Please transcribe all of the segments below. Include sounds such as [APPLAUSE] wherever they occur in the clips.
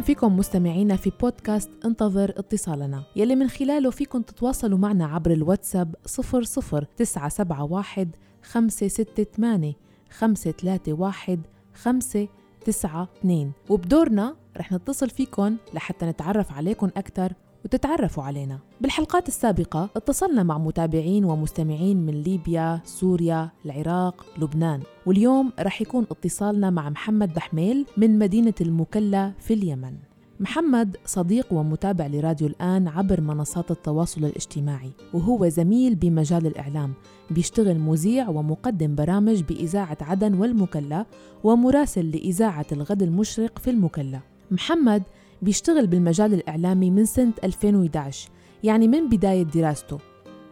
أهلا فيكم مستمعينا في بودكاست انتظر اتصالنا. يلي من خلاله فيكم تتواصلوا معنا عبر الواتساب 00971 568 531 592 وبدورنا رح نتصل فيكم لحتى نتعرف عليكم أكثر وتتعرفوا علينا. بالحلقات السابقة اتصلنا مع متابعين ومستمعين من ليبيا، سوريا، العراق، لبنان. واليوم رح يكون اتصالنا مع محمد بحميل من مدينة المكلا في اليمن. محمد صديق ومتابع لراديو الآن عبر منصات التواصل الاجتماعي وهو زميل بمجال الإعلام. بيشتغل مذيع ومقدم برامج بإذاعة عدن والمكلا ومراسل لإذاعة الغد المشرق في المكلا. محمد بيشتغل بالمجال الإعلامي من سنة 2011 يعني من بداية دراسته.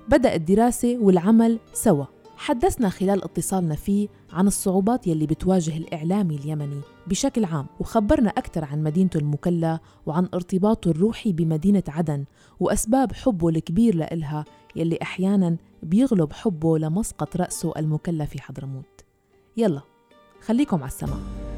بدأ الدراسة والعمل سوا. حدثنا خلال اتصالنا فيه عن الصعوبات يلي بتواجه الإعلامي اليمني بشكل عام وخبرنا أكثر عن مدينته المكلا وعن ارتباطه الروحي بمدينة عدن وأسباب حبه الكبير لإلها يلي أحيانا بيغلب حبه لمسقط رأسه المكلا في حضرموت. يلا خليكم على السماء.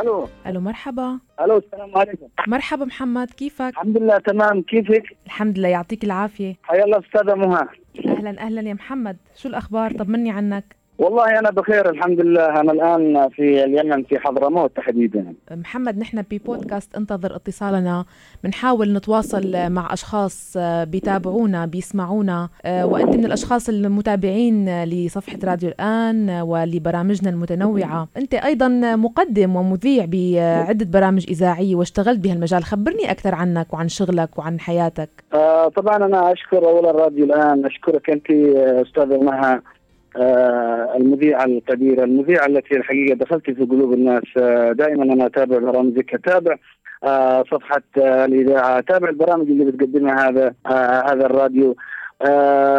ألو. ألو مرحبا. ألو السلام عليكم. مرحبا محمد كيفك؟ الحمد لله تمام. كيفك؟ الحمد لله يعطيك العافية. حيا الله أستاذة مها. أهلا أهلا يا محمد. شو الأخبار؟ طمني عنك. والله أنا بخير الحمد لله. أنا الآن في اليمن في حضرموت تحديدا. محمد نحن ببودكاست انتظر اتصالنا. بنحاول نتواصل مع أشخاص آه، بيتابعونا بيسمعونا. آه، وأنت من الأشخاص المتابعين لصفحة راديو الآن ولبرامجنا المتنوعة. أنت أيضا مقدم ومذيع بعدة برامج إذاعية واشتغلت بهالمجال. خبرني أكثر عنك وعن شغلك وعن حياتك. آه طبعا أنا أشكر اولا راديو الآن. أشكرك أنت أستاذة مها آه، المذيعة الكبيرة المذيعة التي الحقيقة دخلت في قلوب الناس آه، دائما أنا أتابع برامجك أتابع آه، صفحة الإذاعة أتابع البرامج اللي بتقدمها هذا هذا الراديو. آه،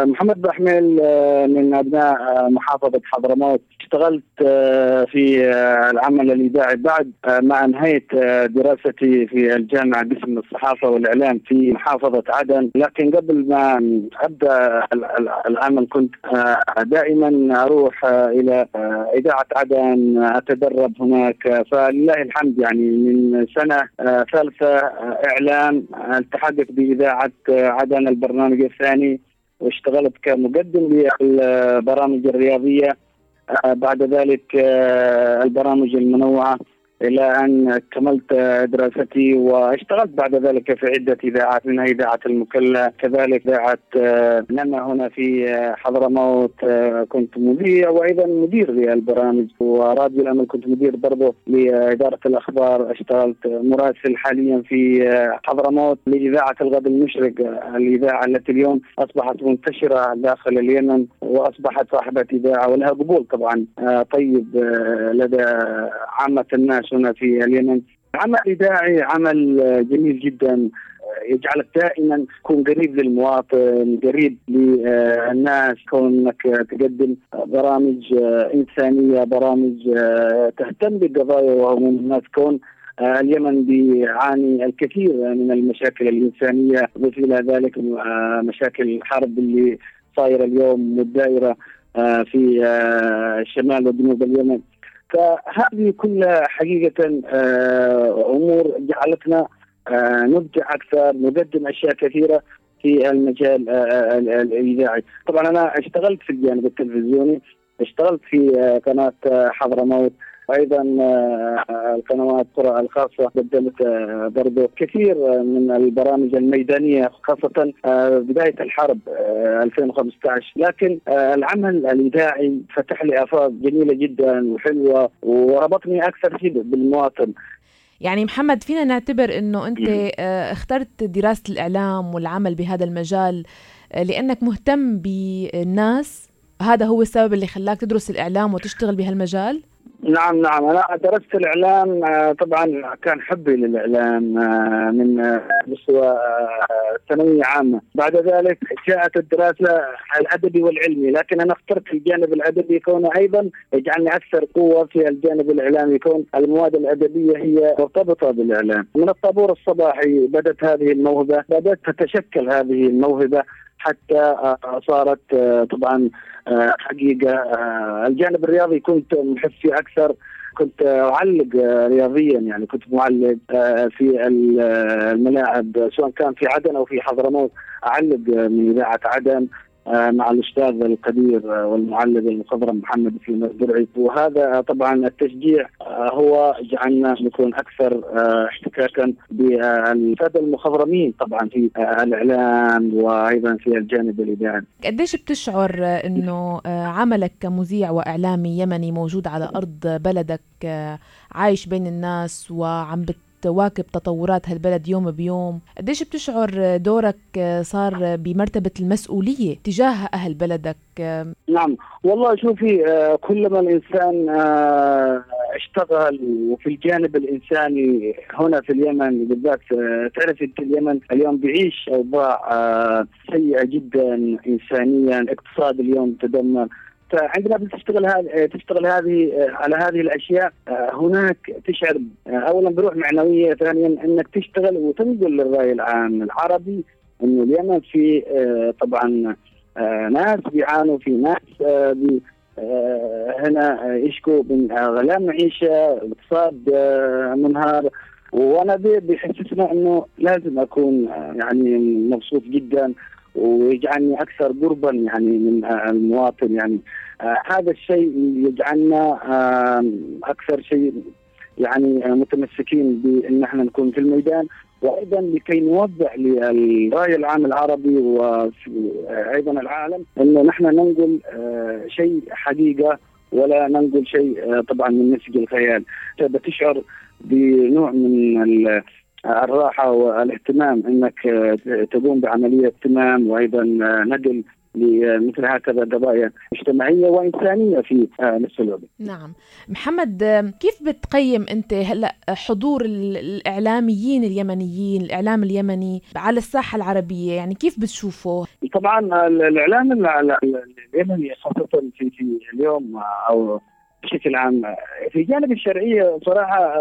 محمد بحميل آه، من أبناء آه، محافظة حضرموت. اشتغلت في العمل الاذاعي بعد ما أنهيت دراستي في الجامعة قسم الصحافة والإعلام في محافظة عدن. لكن قبل ما أبدأ العمل كنت دائما أروح إلى إذاعة عدن أتدرب هناك. فلله الحمد يعني من سنة ثالثة إعلام التحقت بإذاعة عدن البرنامج الثاني. واشتغلت كمقدم للبرامج الرياضية آه، بعد ذلك آه، البرامج المنوعة. إلى أن كملت دراستي واشتغلت بعد ذلك في عدة إذاعات منها إذاعة المكلا كذلك إذاعة آه، نما هنا في آه، حضرموت آه، كنت مذيع وأيضا مدير للبرامج وراديو الأمل كنت مدير برضه لإدارة الأخبار اشتغلت مراسل حاليا في حضرموت لإذاعة الغد المشرق الإذاعة التي اليوم أصبحت منتشرة داخل اليمن وأصبحت صاحبة إذاعة ولها قبول طبعا طيب لدى عامة الناس. هنا في اليمن. عمل إذاعي عمل جميل جدا. يجعلك دائما تكون قريب للمواطن قريب للناس. كونك تقدم برامج إنسانية برامج تهتم بقضايا وهموم الناس. كون اليمن بيعاني الكثير من المشاكل الإنسانية ضيف إلى ذلك مشاكل الحرب اللي صايرة اليوم والدائرة في شمال وجنوب اليمن. فهذه كلها حقيقة آه، أمور جعلتنا آه، نبدع أكثر نقدم أشياء كثيرة في المجال آه، الإذاعي. طبعا أنا اشتغلت في الجانب التلفزيوني اشتغلت في قناة حضرموت أيضا آه، القنوات الخاصة قدمت آه، برضو كثير من البرامج الميدانية خاصة آه، بداية الحرب 2015 لكن العمل الإذاعي فتح لي آفاق جميلة جدا وحلوة وربطني أكثر شيء بالمواطن. يعني محمد فينا نعتبر إنه أنت اخترت دراسة الإعلام والعمل بهذا المجال لأنك مهتم بالناس. هذا هو السبب اللي خلاك تدرس الإعلام وتشتغل بهالمجال؟ نعم نعم. أنا درست الإعلام آه، طبعا كان حبي للإعلام آه، من مستوى ثانويه عامة. بعد ذلك جاءت الدراسة الأدبي والعلمي لكن أنا اخترت الجانب الأدبي كونه أيضا يجعلني أكثر قوة في الجانب الإعلامي يكون المواد الأدبية هي مرتبطة بالإعلام. من الطابور الصباحي بدأت هذه الموهبة بدأت تتشكل هذه الموهبة. حتى صارت طبعا حقيقة الجانب الرياضي كنت محب فيه أكثر كنت أعلق رياضيا يعني كنت معلق في الملاعب سواء كان في عدن أو في حضرموت أعلق من إذاعة عدن. آه، مع الأستاذ القدير والمعلم المخضرم محمد سليم الدرعي وهذا طبعا التشجيع آه، هو جعلنا نكون أكثر آه، احتكاكا بالساده المخضرمين طبعا في الإعلام وأيضا في الجانب الاذاعي. قديش بتشعر إنه عملك كمذيع وإعلامي يمني موجود على أرض بلدك عايش بين الناس وعم بت تواكب تطورات هالبلد يوم بيوم. قديش بتشعر دورك صار بمرتبة المسؤولية تجاه أهل بلدك نعم والله شوفي كلما الإنسان آه، اشتغل وفي الجانب الإنساني هنا في اليمن بالذات آه، تعرف اليمن اليوم بيعيش أوضاع آه، سيئة جدا إنسانيا اقتصاد اليوم تدمر. فعندما بتشتغل هذه تشتغل هذه على هذه الأشياء هناك تشعر اولا بروح معنوية ثانيا إنك تشتغل وتنقل للرأي العام العربي إنه اليمن في طبعا ناس بيعانوا في ناس بي هنا يشكوا من غلاء معيشه اقتصاد منهار. وأنا بيحسسنا إنه لازم أكون يعني مبسوط جدا. ويجعلني أكثر قربا يعني من المواطن يعني. آه هذا الشيء يجعلنا أكثر شيء يعني متمسكين بأن إحنا نكون في الميدان. وأيضا لكي نوضح للراي العام العربي وأيضا العالم انه نحن ننقل آه شيء حقيقة ولا ننقل شيء آه طبعا من نسج الخيال. بتشعر بنوع من الراحة والاهتمام إنك تقوم بعملية اهتمام وأيضا نقل لمثل هكذا قضايا اجتماعية وإنسانية في نفس الوقت. نعم، محمد كيف بتقيم أنت هلأ حضور الإعلاميين اليمنيين، الإعلام اليمني على الساحة العربية، يعني كيف بتشوفه؟ طبعا الإعلام اليمني خاصة في في اليوم أو بشكل عام في جانب الشرعيه صراحة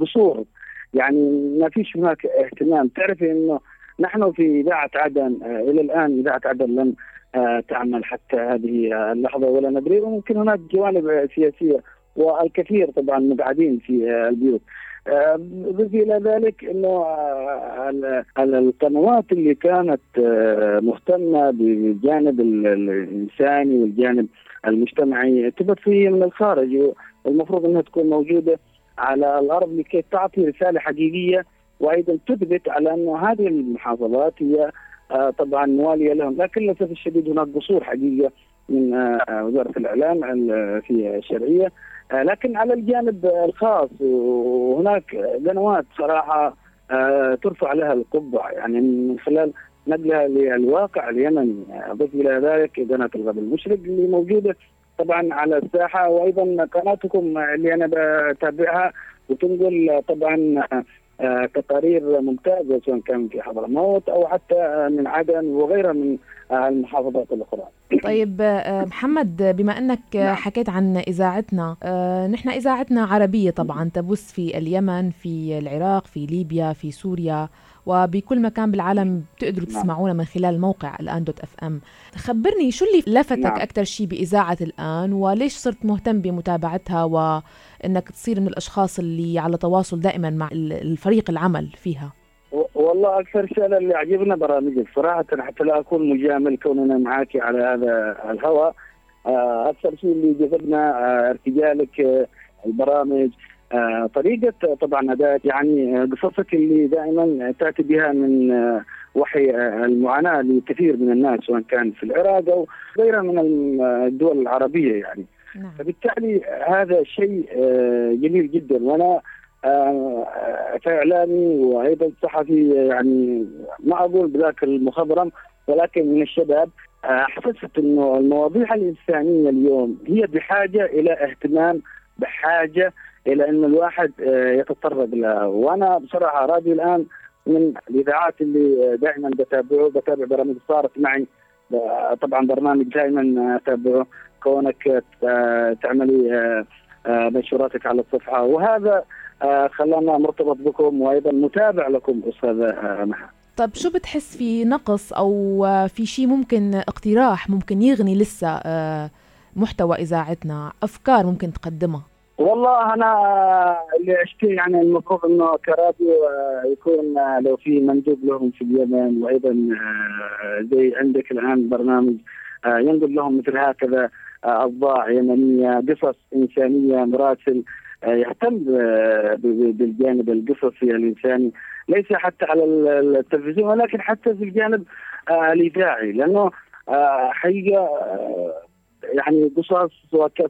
قصور يعني ما فيش هناك اهتمام. تعرفي إنه نحن في إذاعة عدن آه إلى الآن إذاعة عدن لم آه تعمل حتى هذه اللحظة ولا ندري. وممكن هناك جوانب سياسية والكثير طبعا مبعدين في آه البيوت. اضف إلى ذلك إنه القنوات اللي كانت مهتمة بالجانب الإنساني والجانب المجتمعي تبت في من الخارج. والمفروض إنها تكون موجودة. على الأرض لكي تعطي رسالة حقيقية وأيضا تثبت على انه هذه المحافظات هي آه طبعا موالية لهم. لكن للأسف الشديد هناك قصور حقيقية من آه وزارة الإعلام في الشرعية. آه لكن على الجانب الخاص وهناك قنوات صراحة ترفع لها القبعه يعني من خلال نقلها للواقع اليمني اضف إلى ذلك قناه الغد المشرق اللي موجودة طبعا على الساحة وأيضا قناتكم اللي أنا بتابعها وتنقل طبعا تقارير ممتازة سواء كان في حضرموت أو حتى من عدن وغيرها من المحافظات الأخرى. طيب محمد بما أنك نعم. حكيت عن إذاعتنا نحن إذاعتنا عربية طبعا تبث في اليمن في العراق في ليبيا في سوريا وبكل مكان بالعالم بتقدروا تسمعونا من خلال موقع الآن دوت اف ام خبرني شو اللي لفتك نعم. أكثر شيء بإذاعة الآن؟ وليش صرت مهتم بمتابعتها؟ وإنك تصير من الأشخاص اللي على تواصل دائما مع الفريق العمل فيها. والله أكثر شيء اللي عجبنا برامجك صراحة حتى لا أكون مجامل كوننا معك على هذا الهواء أكثر شيء اللي جذبنا ارتجالك البرامج آه طريقة طبعا أداء يعني قصصك اللي دائما تأتي بها من آه وحي آه المعاناة لكثير من الناس سواء كان في العراق أو غيرها من الدول العربية يعني نعم. فبالتالي هذا شيء جميل جدا وأنا كإعلامي وأيضا صحفي يعني ما أقول بذاك المخضرم ولكن من الشباب حسست إنه المواضيع الإنسانية اليوم هي بحاجة إلى اهتمام بحاجة إلى أن الواحد يتطرق لها. وأنا بصراحة راضي الآن من الإذاعات اللي دائما بتابعه بتابع برامج صارت معي. طبعا برنامج دائما أتابعه. كونك تعملي منشوراتك على الصفحة. وهذا خلانا مرتبط بكم وأيضا متابع لكم أستاذ محمد طب شو بتحس في نقص أو في شيء ممكن اقتراح ممكن يغني لسه آه، محتوى إذاعتنا أفكار ممكن تقدمها. والله أنا اللي اشتي يعني المفروض إنه كراديو آه، يكون آه، لو في مندوب لهم في اليمن وأيضا زي عندك الآن برنامج ينقل لهم مثل هكذا اوضاع يمنية قصص إنسانية مراسل يهتم بالجانب القصصي الإنساني ليس حتى على التلفزيون ولكن حتى في الجانب آه، الإذاعي لأنه آه، حقيقة آه، يعني قصص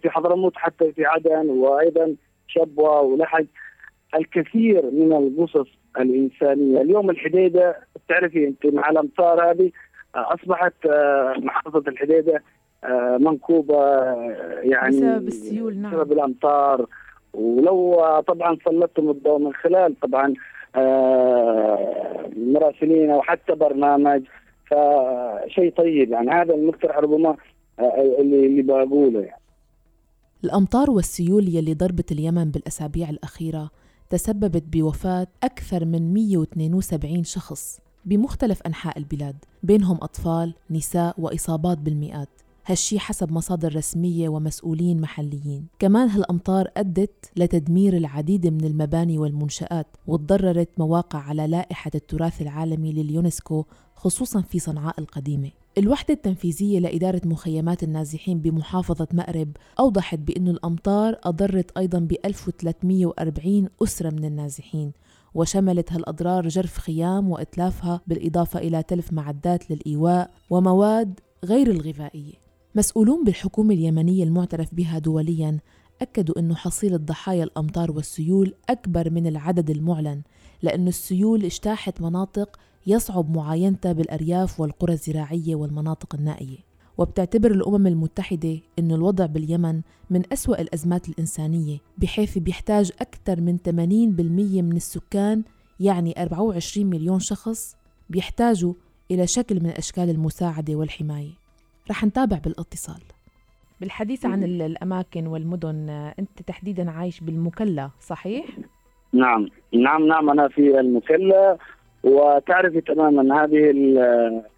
في حضرموت حتى في عدن وأيضا شبوة ولحج. الكثير من القصص الإنسانية، اليوم الحديدة تعرفي أنت مع الأمطار هذه أصبحت محافظة الحديدة منكوبة يعني بسبب السيول نعم. بسبب الأمطار. ولو طبعا سلطتم الضوء من خلال طبعا آه، مراسلين أو حتى برنامج. فشيء طيب. يعني هذا المقترح ربما آه، اللي اللي بقوله يعني. الأمطار والسيول يلي ضربت اليمن بالأسابيع الأخيرة تسببت بوفاة أكثر من 172 شخص بمختلف أنحاء البلاد بينهم أطفال نساء وإصابات بالمئات. هالشي حسب مصادر رسمية ومسؤولين محليين. كمان هالأمطار أدت لتدمير العديد من المباني والمنشآت وتضررت مواقع على لائحة التراث العالمي لليونسكو خصوصا في صنعاء القديمة. الوحدة التنفيذية لإدارة مخيمات النازحين بمحافظة مأرب أوضحت بأن الأمطار أضرت أيضا ب 1340 أسرة من النازحين وشملت هالأضرار جرف خيام وإتلافها بالإضافة إلى تلف معدات للإيواء ومواد غير الغذائية. مسؤولون بالحكومة اليمنية المعترف بها دوليا أكدوا أنه حصيلة ضحايا الأمطار والسيول أكبر من العدد المعلن لأن السيول اجتاحت مناطق يصعب معاينتها بالأرياف والقرى الزراعية والمناطق النائية. وبتعتبر الأمم المتحدة أن الوضع باليمن من أسوأ الأزمات الإنسانية بحيث بيحتاج أكثر من 80% من السكان يعني 24 مليون شخص بيحتاجوا إلى شكل من أشكال المساعدة والحماية. رح نتابع بالاتصال. بالحديث عن الأماكن والمدن أنت تحديدا عايش بالمكلا صحيح؟ نعم. نعم نعم أنا في المكلا. وتعرفي تماما هذه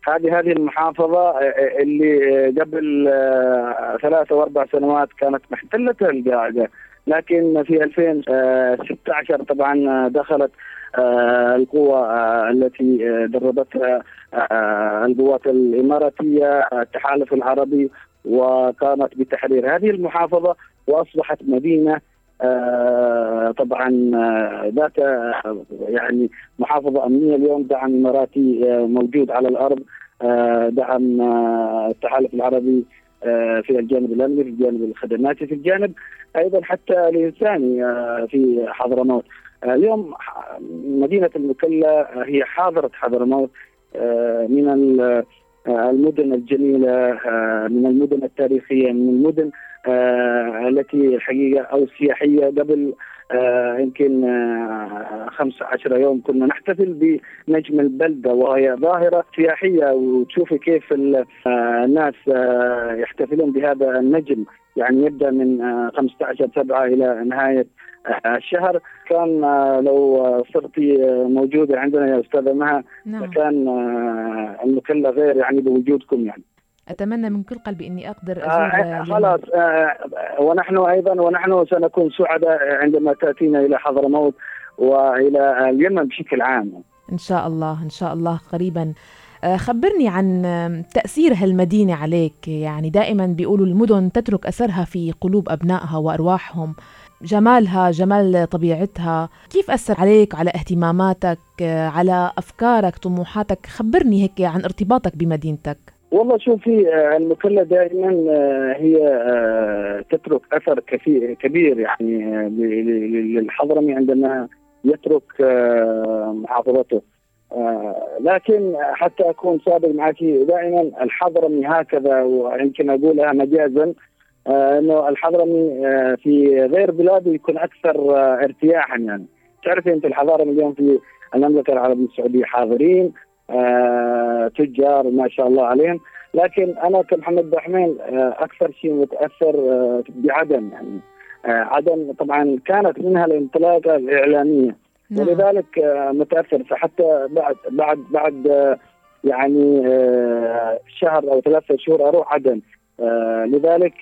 هذه هذه المحافظة اللي قبل ثلاثة وأربع سنوات كانت محتلة القاعدة. لكن في 2016 طبعا دخلت آه، القوة آه، التي آه، دربتها القوات الإماراتية التحالف العربي وقامت بتحرير هذه المحافظة وأصبحت مدينة طبعا ذات يعني محافظة أمنية اليوم دعم إماراتي موجود على الأرض دعم التحالف العربي في الجانب الأمني في الجانب الخدماتي في الجانب أيضا حتى الإنساني في حضرموت. اليوم مدينة المكلا هي حاضرة حضرموت آه، من آه، المدن الجميلة آه، من المدن التاريخية من المدن التي الحقيقة أو السياحيه قبل يمكن 15 يوم كنا نحتفل بنجم البلدة وهي ظاهرة سياحية. وتشوفي كيف الناس يحتفلون بهذا النجم. يعني يبدأ من 15 7 إلى نهاية الشهر. كان لو صرتي موجودة عندنا يا أستاذة مها نعم. كان المكلا غير يعني بوجودكم يعني. أتمنى من كل قلبي إني أقدر أزور آه خلاص آه ونحن أيضا ونحن سنكون سعداء عندما تأتينا إلى حضرموت وإلى اليمن بشكل عام. إن شاء الله إن شاء الله قريبا. آه، خبرني عن تأثير هالمدينة عليك. يعني دائما بيقولوا المدن تترك أثرها في قلوب أبنائها وأرواحهم. جمالها جمال طبيعتها. كيف أثر عليك على اهتماماتك على أفكارك طموحاتك؟ خبرني هيك عن ارتباطك بمدينتك. والله شوفي آه، المكلة دائما آه، هي آه، تترك أثر كثير كبير يعني للحضرمي عندما يترك محافظته لكن حتى أكون صادق معك دائما الحضرمي هكذا ويمكن أقولها مجازا إنه الحضرمي في غير بلاده يكون أكثر آه، ارتياحا يعني. تعرفي أنت الحضارة اليوم في المملكة العربية السعودية حاضرين تجار ما شاء الله عليهم. لكن أنا كمحمد بحمين أكثر شيء متأثر بعدن يعني. عدن طبعا كانت منها الانطلاقة الإعلامية. نعم. ولذلك متأثر. فحتى بعد بعد بعد يعني شهر أو ثلاثة شهور أروح عدن. لذلك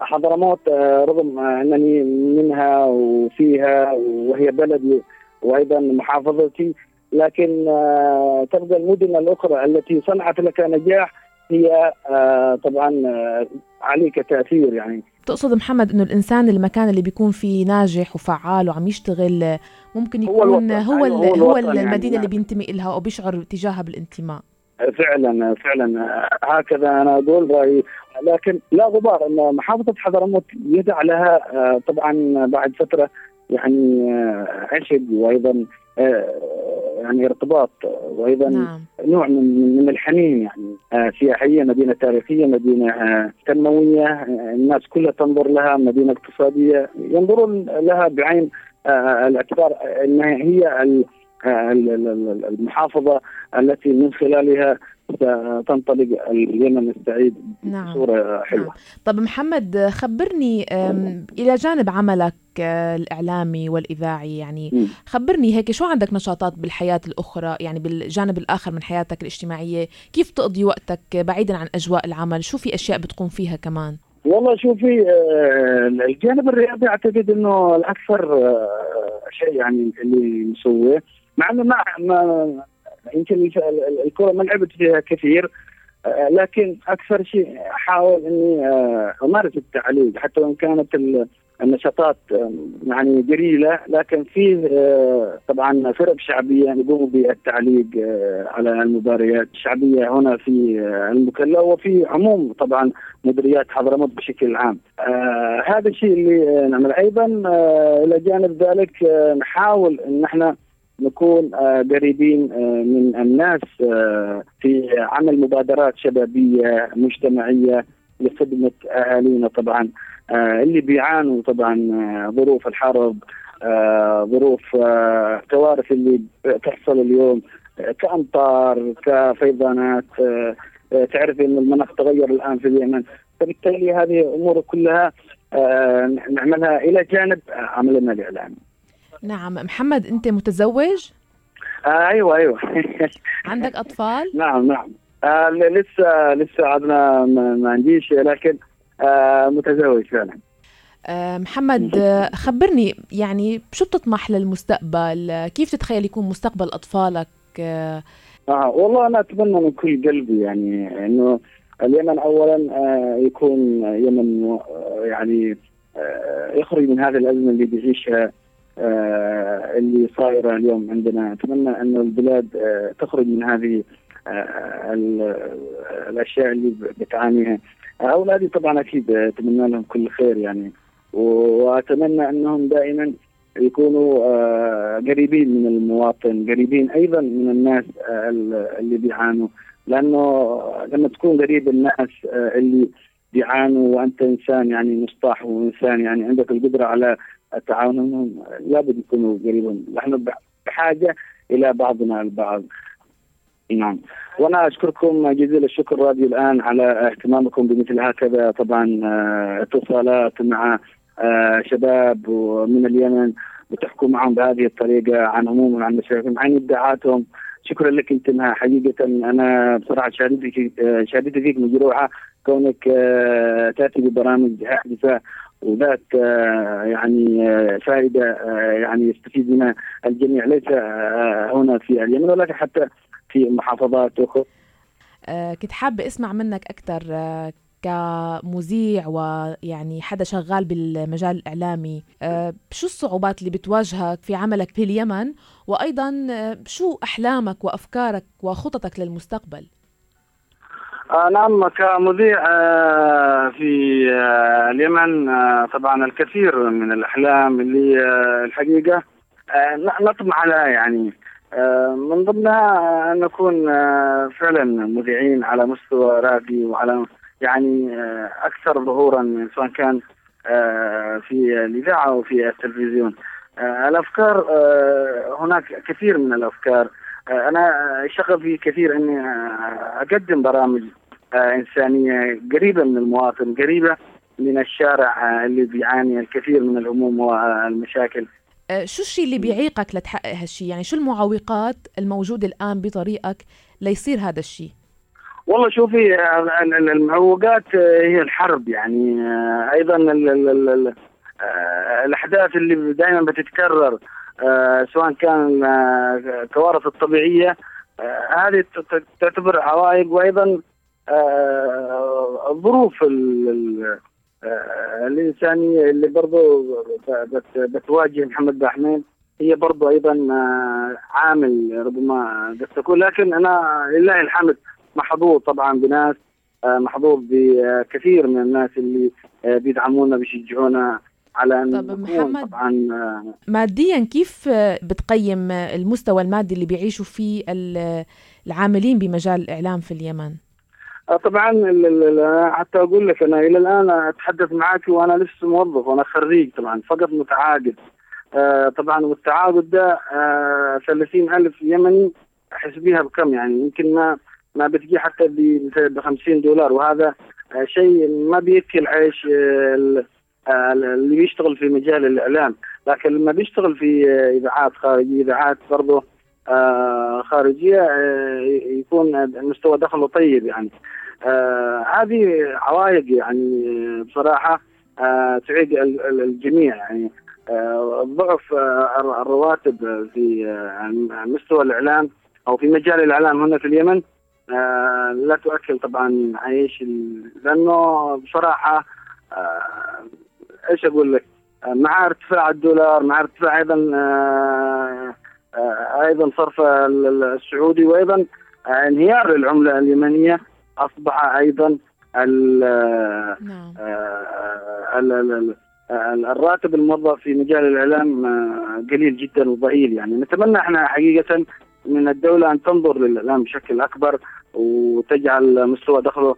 حضرموت رغم أنني منها وفيها وهي بلدي وأيضا محافظتي لكن آه، تبقى المدن الأخرى التي صنعت لك نجاح هي آه، طبعا آه، عليك تأثير يعني. تقصد محمد إنه الإنسان المكان اللي بيكون فيه ناجح وفعال وعم يشتغل ممكن يكون هو هو, هو, هو المدينة يعني اللي بينتمي لها أو بيشعر تجاهها بالانتماء. فعلا فعلا هكذا أنا أقول رأيي. لكن لا غبار إن محافظة حضرموت يدع لها طبعا بعد فترة يعني عشق وأيضا يعني ارتباط. وأيضا نعم. نوع من من الحنين يعني. آه، سياحية مدينة تاريخية مدينة آه، تنموية. آه، الناس كلها تنظر لها مدينة اقتصادية. ينظرون لها بعين الاعتبار إنها هي المحافظة التي من خلالها ستنطلق اليمن السعيد نعم. بصورة حلوة. نعم. طب محمد خبرني إلى جانب عملك الإعلامي والإذاعي يعني خبرني هيك شو عندك نشاطات بالحياة الأخرى يعني بالجانب الآخر من حياتك الاجتماعية، كيف تقضي وقتك بعيدا عن أجواء العمل؟ شو في أشياء بتقوم فيها كمان؟ والله شوفي آه، الجانب الرياضي أعتقد إنه الأكثر آه، شيء يعني اللي مسويه مع إنه ما ما يمكن الكرة ما لعبت فيها كثير آه، لكن أكثر شيء احاول إني آه، أمارس التعليق حتى وإن كانت النشاطات آه، يعني قليلة لكن في طبعا فرق شعبية يقوموا بالتعليق على المباريات الشعبيه هنا في المكلا وفي عموم طبعا مديريات حضرموت بشكل عام. هذا الشيء اللي نعمل أيضا إلى جانب ذلك نحاول إن إحنا نكون آه، قريبين آه، من الناس آه، في عمل مبادرات شبابية مجتمعية لخدمة أهالينا طبعا اللي بيعانوا طبعا ظروف الحرب ظروف الكوارث اللي تحصل اليوم كأمطار كفيضانات تعرف ان المناخ تغير الآن في اليمن. فبالتالي هذه الأمور كلها نعملها إلى جانب عملنا الإعلامي. نعم. محمد أنت متزوج؟ آه أيوه أيوه. [LAUGHS] عندك أطفال؟ نعم نعم. آه لسه لسه عدنا ما, ما عنديش لكن آه متزوج فعلا. آه محمد خبرني يعني شو بتطمح للمستقبل؟ كيف تتخيل يكون مستقبل أطفالك؟ آه, آه والله أنا أتمنى من كل قلبي يعني إنه اليمن اولا آه يكون يمن يعني آه يخرج من هذه الأزمة اللي بيعيشها اللي صايرة اليوم عندنا. أتمنى أن البلاد آه، تخرج من هذه آه، الأشياء اللي بتعانيها. أولادي طبعا أكيد أتمنى لهم كل خير يعني. وأتمنى أنهم دائما يكونوا قريبين من المواطن قريبين أيضا من الناس اللي بيعانوا. لأنه لما تكون قريب الناس اللي بيعانوا وأنت إنسان يعني مصطاح وإنسان يعني عندك القدرة على التعاون لابد يكونوا قريبين نحن بحاجة إلى بعضنا البعض. نعم. وأنا أشكركم جزيل الشكر راديو الآن على اهتمامكم بمثل هكذا. طبعا آه، اتصالات مع آه، شباب من اليمن وتحكوا معهم بهذه الطريقة عن همومهم عن مشاكلهم عن ابداعاتهم. شكرا لك أنت حقيقة أنا بصراحة شهادتك شهادتي فيك مجروحه كونك آه، تأتي ببرامج حادثة وذات آه، يعني آه، فائدة يعني يستفيد منها الجميع. ليس هنا في اليمن ولكن حتى في محافظات أخرى. كنت حابة أسمع منك أكثر كمذيع ويعني حدا شغال بالمجال الإعلامي. شو الصعوبات اللي بتواجهك في عملك في اليمن؟ وأيضا شو أحلامك وأفكارك وخططك للمستقبل؟ آه نعم كمذيع آه في آه اليمن طبعا الكثير من الأحلام اللي الحقيقة نطمح لها يعني. من ضمنها أن نكون فعلا مذيعين على مستوى راقي وعلى يعني أكثر ظهورا سواء كان في الإذاعة أو في التلفزيون. الأفكار هناك كثير من الأفكار. أنا شغفي كثير إني أقدم برامج إنسانية قريبة من المواطن قريبة من الشارع آه، اللي بيعاني الكثير من الهموم والمشاكل. آه، شو الشيء اللي بيعيقك لتحقق هالشيء؟ يعني شو المعوقات الموجودة الآن بطريقك ليصير هذا الشيء؟ والله شوفي المعوقات هي الحرب يعني أيضا الأحداث اللي دائما بتتكرر سواء كان الكوارث الطبيعية هذه تعتبر عوائق وأيضا الظروف الإنسانية اللي برضو بتواجه محمد بن هي برضو أيضا عامل ربما قد تكون لكن أنا لله الحمد محظوظ طبعا بناس محظوظ بكثير من الناس اللي بيدعمونا بيشجعونا على أن طب محمد طبعا ماديا كيف بتقيم المستوى المادي اللي بيعيشوا فيه العاملين بمجال الإعلام في اليمن؟ طبعا حتى أقول لك أنا إلى الآن أتحدث معك وأنا لسه موظف وأنا خريج طبعا فقط متعاقد. طبعا والتعاقد ده 30000 يمني أحس بيها بكم يعني؟ يمكن ما ما بتجي حتى ب 50 دولار وهذا شيء ما بيكفي العيش اللي بيشتغل في مجال الإعلام. لكن لما بيشتغل في إذاعات خارجية إذاعات برضه آه، خارجية آه، يكون مستوى دخله طيب يعني. آه، هذه عوائق يعني بصراحة تعيق الجميع يعني. ضعف الرواتب في مستوى الإعلام أو في مجال الإعلام هنا في اليمن لا تؤكل طبعا عيش لأنه بصراحة إيش أقول لك؟ مع ارتفاع الدولار مع ارتفاع أيضا آه، أيضا صرف السعودي وأيضا انهيار العملة اليمنية. أصبح أيضا نعم. آه، الراتب الموظف في مجال الإعلام آه، قليل جدا وضئيل يعني نتمنى إحنا حقيقة من الدولة أن تنظر للإعلام بشكل أكبر وتجعل مستوى دخله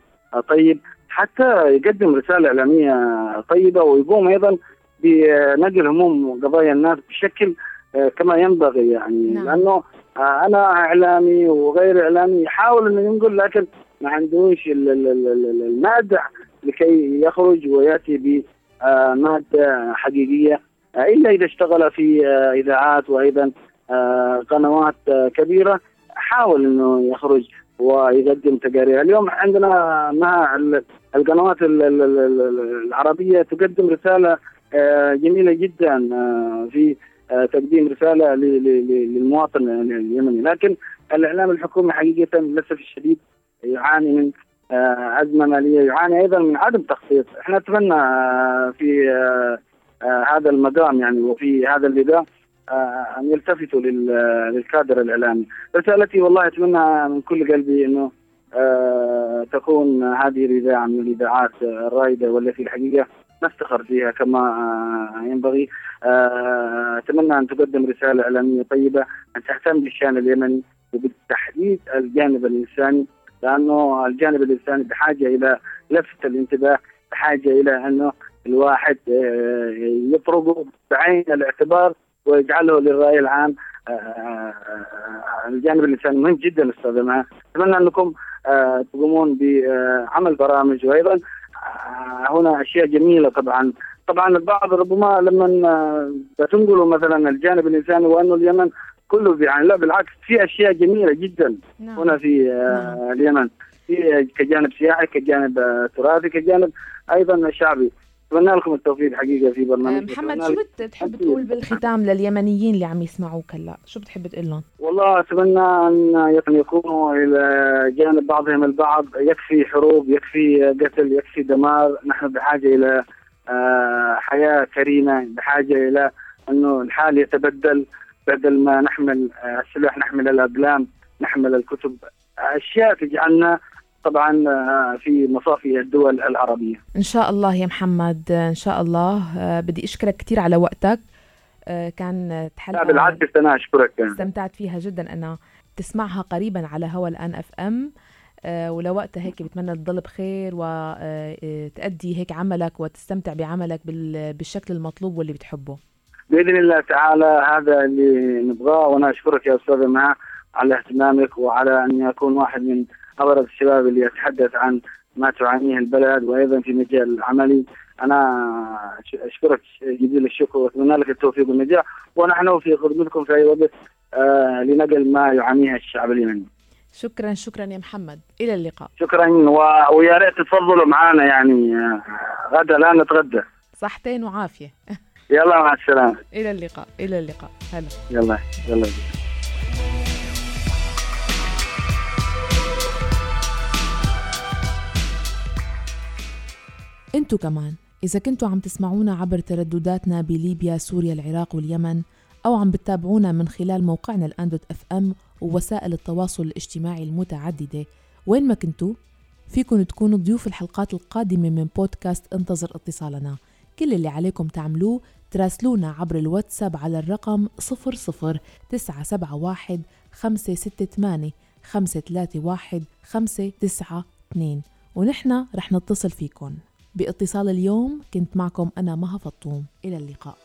طيب حتى يقدم رسالة إعلامية طيبة ويقوم أيضا بنقل هموم وقضايا الناس بشكل آه، كما ينبغي يعني نعم. لأنه أنا إعلامي وغير إعلامي يحاول إنه ينقل لكن ما عندوش المادة لكي يخرج ويأتي بمادة حقيقية. آه، إلا إذا اشتغل في إذاعات وأيضا قنوات كبيرة حاول إنه يخرج ويقدم تقارير. اليوم عندنا مع القنوات العربية تقدم رسالة جميلة جدا في آه، تقديم رسالة للمواطن اليمني. لكن الإعلام الحكومي حقيقة للأسف الشديد يعاني من آه، أزمة مالية يعاني أيضا من عدم تخطيط إحنا نتمنى آه، في هذا المقام يعني وفي هذا النداء أن يلتفتوا للكادر الإعلامي. رسالتي والله أتمنى من كل قلبي إنه تكون هذه الاذاعه من الاذاعات الرائده والتي الحقيقة نفتخر فيها كما آه، ينبغي. آه، أتمنى أن تقدم رسالة إعلامية طيبة أن تهتم بالشأن اليمني وبالتحديد الجانب الإنساني. لأنه الجانب الإنساني بحاجة إلى لفت الانتباه بحاجة إلى أنه الواحد آه، يطرقه بعين الاعتبار ويجعله للرأي العام الجانب الإنساني مهم جدا أستاذ معه أتمنى أنكم تقومون بعمل برامج وأيضا هنا أشياء جميلة طبعا. طبعا البعض ربما لما تنقلوا مثلا الجانب الإنساني وأنه اليمن كله يعني لا بالعكس في أشياء جميلة جدا. نعم. هنا في آه، نعم. اليمن. في كجانب سياحي كجانب آه، تراثي كجانب أيضا شعبي. أتمنى لكم التوفيق حقيقة في برنامج. آه، محمد شو بتحب تقول بالختام لليمنيين اللي عم يسمعوك هلا؟ شو بتحب تقول لهم؟ والله أتمنى أن يكونوا إلى جانب بعضهم البعض. يكفي حروب يكفي قتل يكفي دمار. نحن بحاجة إلى حياة كريمة بحاجة إلى أنه الحال يتبدل. بدل ما نحمل آه، السلاح نحمل الأقلام نحمل الكتب أشياء تجعلنا طبعا آه، في مصافي الدول العربية. إن شاء الله يا محمد إن شاء الله. آه، بدي أشكرك كثير على وقتك. كان حلقه بالعكس أنا أشكرك. استمتعت فيها جدا أنا تسمعها قريبا على هوا الآن أف أم. ولوقتها هيك بتمنى تضل بخير وتأدي هيك عملك وتستمتع بعملك بالشكل المطلوب واللي بتحبه. بإذن الله تعالى هذا اللي نبغاه وأنا أشكرك يا أستاذ مها على اهتمامك وعلى أن يكون واحد من أبرز الشباب اللي يتحدث عن ما تعانيه البلد وأيضا في مجال العملي أنا أشكرك جزيل الشكر وأتمنى لك التوفيق والنجاح ونحن في خدمتكم في أي وقت آه لنقل ما يعانيه الشعب اليمني. شكرا شكرا يا محمد. إلى اللقاء. شكرا و... ويا ريت تفضلوا معنا يعني آه، غدا لا نتغدى. صحتين وعافية. [LAUGHS] يلا مع السلامة. إلى اللقاء إلى اللقاء. هلا. يلا يلا. انتو كمان إذا كنتوا عم تسمعونا عبر تردداتنا بليبيا سوريا العراق واليمن أو عم بتتابعونا من خلال موقعنا الأندوت إف إم ووسائل التواصل الاجتماعي المتعددة. وين ما كنتوا فيكن تكونوا ضيوف الحلقات القادمة من بودكاست انتظر اتصالنا. كل اللي عليكم تعملوه تراسلونا عبر الواتساب على الرقم 00971 568 531 592 ونحن رح نتصل فيكن. باتصال اليوم كنت معكم أنا مها فطوم. إلى اللقاء.